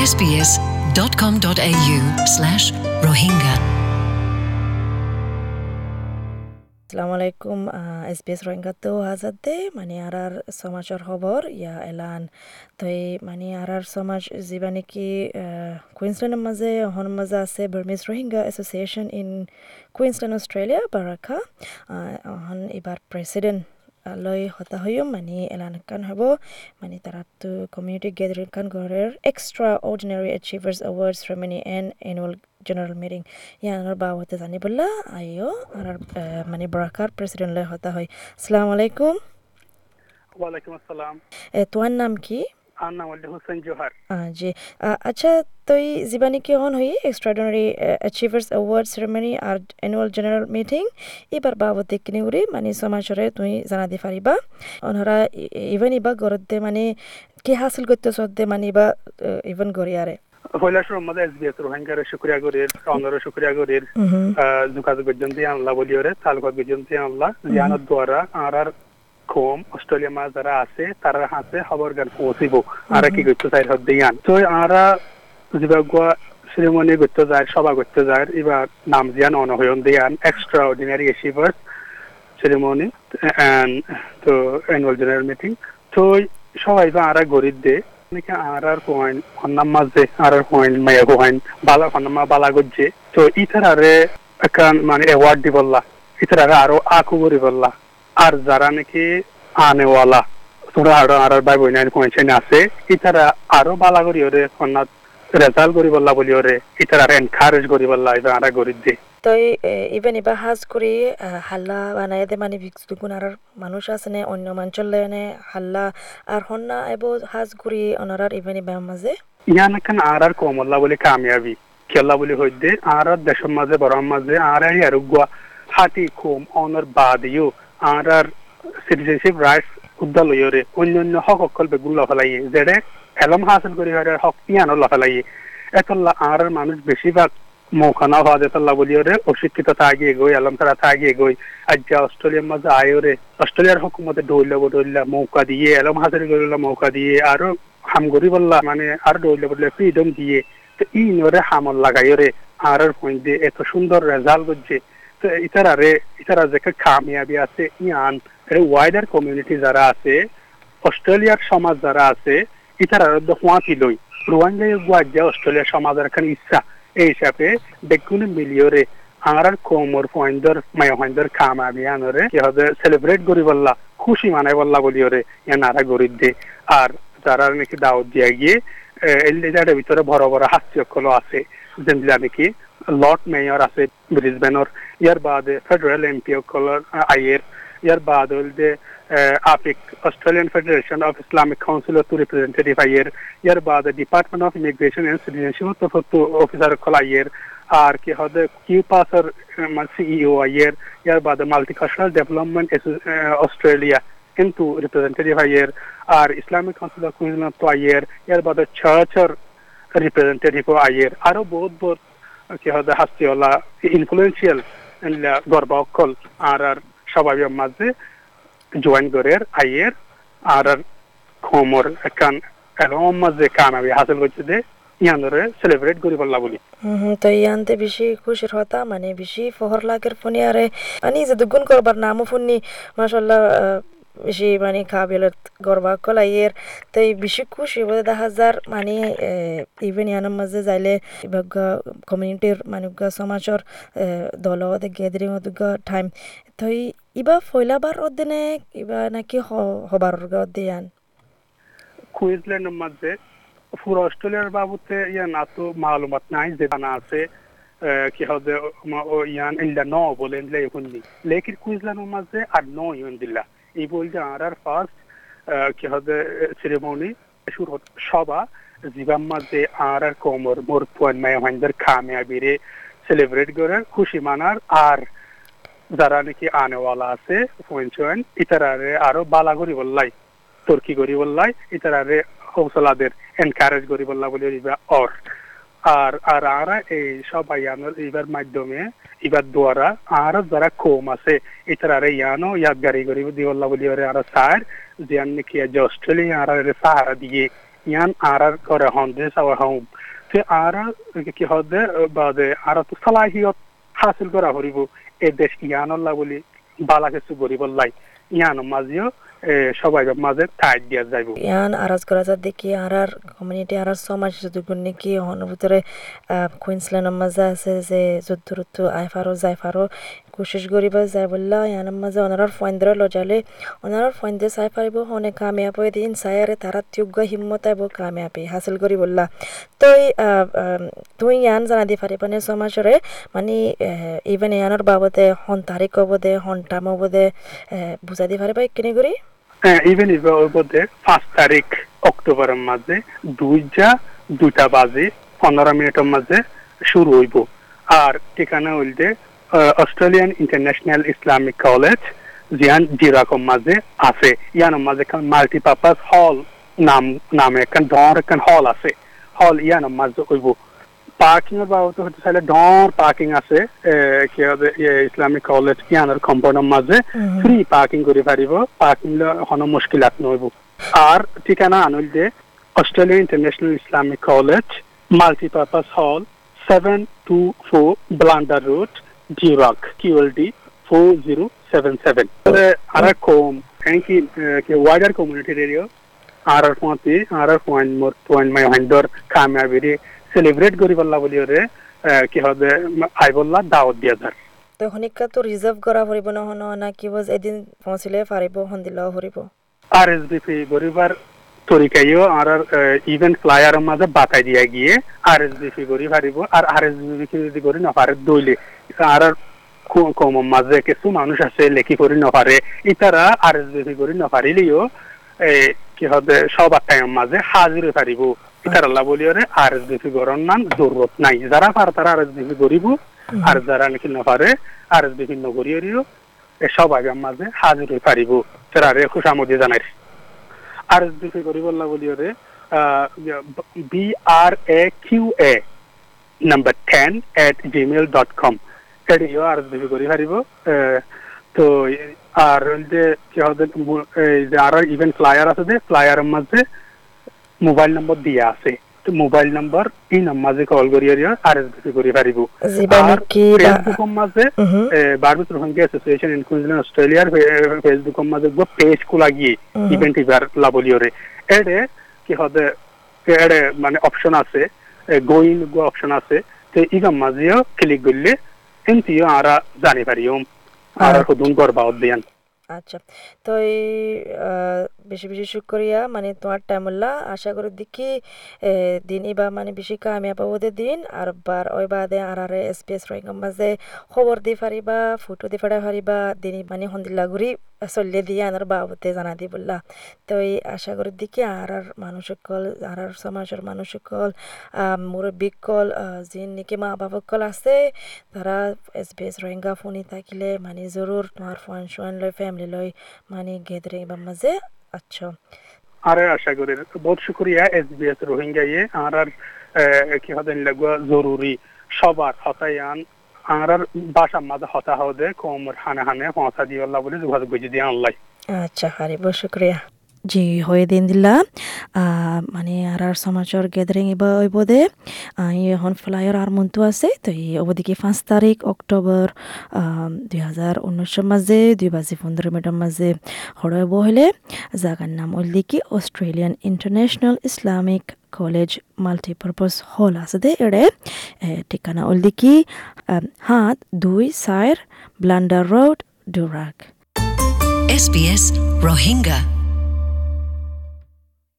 sbs.com.au slash rohingya. আসসালামু আলাইকুম S B S রোহিঙ্গাতেও হাজার দে মানে আর আর সমাজৰ খবৰ ইয়া এলান তই মানে আর আর সমাজ যিবা নেকি কুইন্সল্যান্ডৰ মাজে অহন মাজে আছে Burmese Rohingya association in Queensland Australia বাৰাকা অহন এইবাৰ প্ৰেচিডেণ্ট লৈ হতা হৈও মানে এলানকান হ'ব। মানে তাৰাতো কমিউনিটি গেদাৰিং কান ঘৰৰ extraordinary achievers awards ceremony and annual general meeting ইয়াৰ বাবতে জানিবলা আইও আর মানে বরাকার প্রেসিডেন্ট লৈ হতা হয় আসসালামু আলাইকুম। ওয়ালাইকুম আসসালাম। তোমার নাম কি? আর নাম হল হোসেন জোহার। জি। আচ্ছা তই যিবা নেকি হন হই এক্সট্রাঅর্ডিনারি অ্যাচিভার্স অ্যাওয়ার্ড সেরেমনি আর অ্যানুয়াল জেনারেল মিটিং এবার বাবদে কিনে উড়ি মানে সমাজরে তুই জানা দি পারিবা অনরা ইভেন ইবা গরদে মানে কি হাসিল করতে সদ্দে মানে ইবা ইভেন গরি আরে? হইলাসর মধ্যে এসবিএস রোহিঙ্গার শুক্রিয়া করির অনর শুক্রিয়া করির। যোগাযোগ গজন্তি আনলা বলিওরে তালগত গজন্তি আনলা। জিয়ানত দ্বারা আর আর কম অস্ট্রেলিয়া মা যারা আছে তারা হাতে খবর গান পৌঁছিব আর কি করতে চাই হদ দিয়ান তো আরা জিবাগুয়া সেরেমনি করতে যায় সভা করতে যায় এবার নাম জিয়ান অনহয়ন দিয়ান এক্সট্রা অর্ডিনারি এসিভার্স সেরেমনি তো অ্যানুয়াল জেনারেল মিটিং তো সবাই বা আরা গরিব দে নাকি আর আর কোয়াইন হন্নাম মাঝে আর আর কোয়াইন মায়া কোয়াইন বালা হন্নামা বালা গজ্জে তো ইতার আরে একান মানে অ্যাওয়ার্ড দিবল্লা ইতার আরে আরও আকু করি বললা আর যারা নাকি আনেওয়ালা তোরা আরও আর আর ভাই বোন কোয়াইন আছে? ইতারা আরও বালা করি ওরে হন্নাত রেজাল্ট করি বললা বলি ওরে ইতার আর এনকারেজ করি বললা এবার আরা গরিব দিয়ে তই ইভেন কৰি হাল্লা বানাই দে মানে দুগুণ আছে নে অন্য মাঞ্চলে নে হাল্লা আর হন্না এব হাজ কৰি অনারার ইভেন এবার মাঝে। ইয়ান এখন আর আর কমল্লা বলে কামিয়াবি খেলা বলে আর দেশের মাঝে বড় মাঝে আর আর আর গুয়া হাতি কম অনর বাদিও আর সিটিজেনশিপ রাইটস উদ্দালয়রে অন্য অন্য হক অকল বেগুন লফালাইয়ে যেড়ে এলম হাসিল করি হয় হক ইয়ানো লফালাইয়ে। এতল্লা আর মানুষ বেশিরভাগ মৌখানা হওয়া যেতল্লা বলিওরে অশিক্ষিত থাকিয়ে গই আলম তারা থাকিয়ে গই আজ অস্ট্রেলিয়ার মাঝে আয়োরে অস্ট্রেলিয়ার হুকুমতে ডইলা বডইলা মৌকা দিয়ে, এলম হাসিল করিলা মৌকা দিয়ে আরও হাম করি বললা মানে আর ডইলা বদলে ফ্রিডম দিয়ে। তো ই নরে হামল লাগাইরে আর পয়েন্ট দিয়ে, এত সুন্দর রেজাল্ট করছে ইতারারে ইতারা কামিয়াবি আছে ইয়ান ওয়াইডার কমিউনিটি যারা আছে অস্ট্রেলিয়ার সমাজ যারা আছে ইতারার লই গুয়াজ্জা অস্ট্রেলিয়ার সমাজের এখানে ইচ্ছা এই হিসাবে মিলিয়রে কোমর সেলিব্রেট করি বললা খুশি মানাই বললা বলি ওরে এনারা গরিব দে আর যারা নাকি দাওয়াত দিয়া গিয়ে এলিজারের ভিতরে বড় বড় হাস্যকল আছে যেগুলা নাকি লর্ড মেয়র আছে ব্রিসবেনর ইয়ার বাদে ফেডারেল এমপি অকলর আইয়ের ইয়ার বাদ হইলে আপিক Australian Federation of Islamic Council to representative আইয়ের ইয়ার বাদ department of immigration and citizenship তো অফিসার কল আইয়ের আর কি হবে কিউ পাসর সিইও আইয়ের ইয়ার বাদে মাল্টিকালচারাল ডেভেলপমেন্ট অস্ট্রেলিয়া কিন্তু রিপ্রেজেন্টেটিভ আইয়ের আর ইসলামিক কাউন্সিল অফ কুইন্সল্যান্ড তো আইয়ের ইয়ার বাদে চার্চর রিপ্রেজেন্টেটিভ আইয়ের আরও বহুত বহুত কি হবে হাস্তিওয়ালা ইনফ্লুয়েন্সিয়াল গর্ব অকল আর আর সবাই মাঝে জয়েন করে আইয়ের, আর আর খমর, কান এলম মাঝে আমি হাসিল করছে দে ইয়ানরে সেলিব্রেট করি বললা বলি। তো ইয়ানতে বেশি খুশির হতা মানে বেশি ফহর লাগের ফোনে আরে মানে যে দুগুণ করবার নামও ফোননি, মাশাল্লাহ বেশি মানে কাবিলত গর্বা কলাইয়ের তাই বেশি খুশি বলে দেখা যার মানে ইভেন ইয়ানোর মাঝে যাইলে কমিউনিটির মানুষগা সমাজর দল গ্যাদারিং টাইম তই ইবা ফয়লাবার অদিনে ইবা নাকি হবার অদিয়ান কুইন্সল্যান্ডের মধ্যে পুরো অস্ট্রেলিয়ার বাবুতে ইয়ান এত মালুমাত নাই যে জানা আছে কি হবে ইয়ান ইল্লা ন বলেন এখন লেকিন কুইন্সল্যান্ডের মাঝে আর ন ইউন দিল্লা। এই বলতে আর আর ফার্স্ট কি হবে সেরেমনি শুরু সভা। জীবাম মাঝে আর আর কোমর মোর পুয়ান মায়া হাইন্দার কামিয়াবিরে সেলিব্রেট করে, খুশি মানার। আর যারা নাকি আনেওয়ালা আছে পয়েন্ট ইতারারে আরও বালা করি বললাই, তর্কি করি বললাই, ইতারারে হৌসলাদের এনকারেজ করি বললা বলে অর। আর আর আর, এই সবাই এবার মাধ্যমে এবার দ্বারা আর যারা কম আছে ইতারারে ইয়ানো ইয়াদগারি করি দিবল্লা বলি আর আর সার জিয়ান নাকি যে অস্ট্রেলিয়া আর সাহারা দিয়ে, ইয়ান আরার করে হন, যে সাওয়া হম তে আরা কি হদে বাদে, আরা তো সালাহিয়ত হাসিল করা হরিব। এ দেশ ইয়ানল্লাহ বলি বালা কিছু গরিবল্লাই ইয়ান মাঝিও সবাই মাঝে টাইট দিয়া যাইব। ইয়ান, আরাজ করা যা দেখি আরার কমিউনিটি আরার সমাজ যদুগুণ নাকি হন ভিতরে কুইন্সল্যান্ডের মাঝে আছে যে যুদ্ধ রুদ্ধ আই ফারো যাই ফারো কোশিশ করিব যাই বললা ইয়ানের মাঝে ওনার ফয়েন্দ্র লজালে। ওনার ফয়েন্দ্রে চাই পারিব হনে কামিয়াব হয়ে দিন চাইয়ারে তারা তীব্র হিম্মত আইব কামিয়াবি হাসিল করি বললা। তই তুই ইয়ান জানা দি পারিবানে সমাজরে মানে ইভেন ইয়ানোর বাবদে হন তারিখ হবদে হন টাম হবদে বুঝাই দি পারিবা কিনে করি ইভেন ইভে মধ্যে পাঁচ তারিখ অক্টোবরের মাঝে দুইটা দুটা বাজে পনেরো মিনিটের মাঝে শুরু হইব। আর ঠিকানা হইলতে অস্ট্রেলিয়ান ইন্টারন্যাশনাল ইসলামিক কলেজ জিয়ান জিরাকম মাঝে আছে ইয়ানোর মাঝে এখন মাল্টিপারপাস হল নাম নামে এখন ডর এখন হল আছে হল ইয়ানোর মাঝে হইব পার্কিং এর বাবদ হতে চাইলে ডর পার্কিং আছে এ, কি হবে ইসলামিক কলেজ ইয়ানোর কম্পাউন্ডের মাঝে ফ্রি পার্কিং করে পারিব পার্কিং হন মুশকিলাত নহব আর ঠিকানা আনল যে Australia International Islamic College multipurpose hall seven two four Blunder road জিরাক QLD four zero seven seven আর কম কি ওয়াইডার কমিউনিটি রেডিও আর আর পঁয়তি আর আর পয়েন্ট মোর পয়েন্ট মাই হাইন্ডর কামিয়াবিরি সেলিব্রেট করি বললা বলি ওরে কি হবে আই বললা দাওয়াত দিয়া যার তো শনিকা তো রিজার্ভ করা ফুৰিব নহ'ন না কি বজ এদিন পৌঁছিলে পাৰিব সন্দিলাও ফুৰিব আর এস বিপি গরিবার তরিকাইও আর ইভেন্ট ফ্লায়ারের মাঝে বাতাই দিয়া গিয়ে আর এস বিপি করি পারিব আর আর এস বিপি যদি করি নপারে দইলে আর কম মাঝে কিছু মানুষ আছে লেখি করি নপারে ইতারা আর এস বিপি করি নপারিলেও কি হবে সব মাঝে হাজির পারিব ইতারাল্লা আর এস বিপি জরুরত নাই যারা পার তারা আর এস বিপি করিব আর যারা নাকি নপারে আর এস বিপি সব মাঝে হাজির পারিব তারা খুশামদি জানাই আর এস করি বললা বলি ওরে B R A Q A number ten at Gmail dot com এটিও আর এস করি পারিব আহ, তো আর যে কি হবে এই যে ফ্লায়ার আছে যে ফ্লায়ারের মধ্যে মোবাইল নম্বর দিয়া আছে। মোবাইল নম্বর এই নাম্বারে কল করি আর এস বিপি করি পারিব যিবা আর নেকি ফেসবুকের মাঝে Mhm. Rohingya association in Queensland অস্ট্রেলিয়ার ফেসবুকের মাঝে গো পেজ খোলা গিয়ে ইভার লাবলিওরে এডে কি হবে এডে মানে অপশন আছে গোইং গো অপশন আছে তো ইগাম মাঝেও ক্লিক করলে এনতিও আরা জানি পারিও আর আর- হুদুন করবা দিয়ান। আচ্ছা। তো এই বেশি বেশি শুক্রিয়া মানে তোমার টাইম হল্লা আশা করি দেখি দিন এবা মানে বেশি কামিয়াব ওদের দিন, আর বার ওই বাদে আর আর এস পি এস রোহিঙ্গা মাঝে খবর দি পারিবা ফটো দি পারা পারিবা দিন মানে সন্দিল্লা ঘুরি চলিয়ে দিয়ে আনার বাবতে জানা দি বললা তো এই আশা করি দেখি আর আর মানুষ সকল আর আর সমাজের মানুষ সকল মুরব্বী কল যিন নাকি মা বাবা কল আছে। তারা এস বি এস রোহিঙ্গা ফোনে থাকিলে মানে জরুর তোমার ফোন শোন লয় ফ্যামিলি লয় মানে গেদারিং বা মাঝে আচ্ছা আরে আশা করি বহুত শুক্রিয়া এসবিএস রোহিঙ্গা ইয়ে আর আর কি হবে জরুরি সবার হতায়ান আর বাসা মাঝে হতা হদে কোমর হানে হানে পৌঁছা দিয়ে বলে যোগাযোগ বুঝে দিয়ে আল্লাহ। আচ্ছা হারিব শুক্রিয়া জি, হয়ে দিন দিলা। মানে আর আর সমাজৰ গেদারিং এবার ওই বোধে এখন ফ্লাইয়ার আর মন্তু আছে। তো এই অবদিকে পাঁচ তারিখ অক্টোবর দুই হাজার উনিশের মাঝে দুই বাজি পনেরো মিনিটের মাঝে হরব হলে। জাগার নাম উল্লি কি Australian International Islamic College multipurpose hall আছে দে এড়ে ঠিকানা উল্লি কি হাত দুই চার Blunder road Durack SBS Rohingya.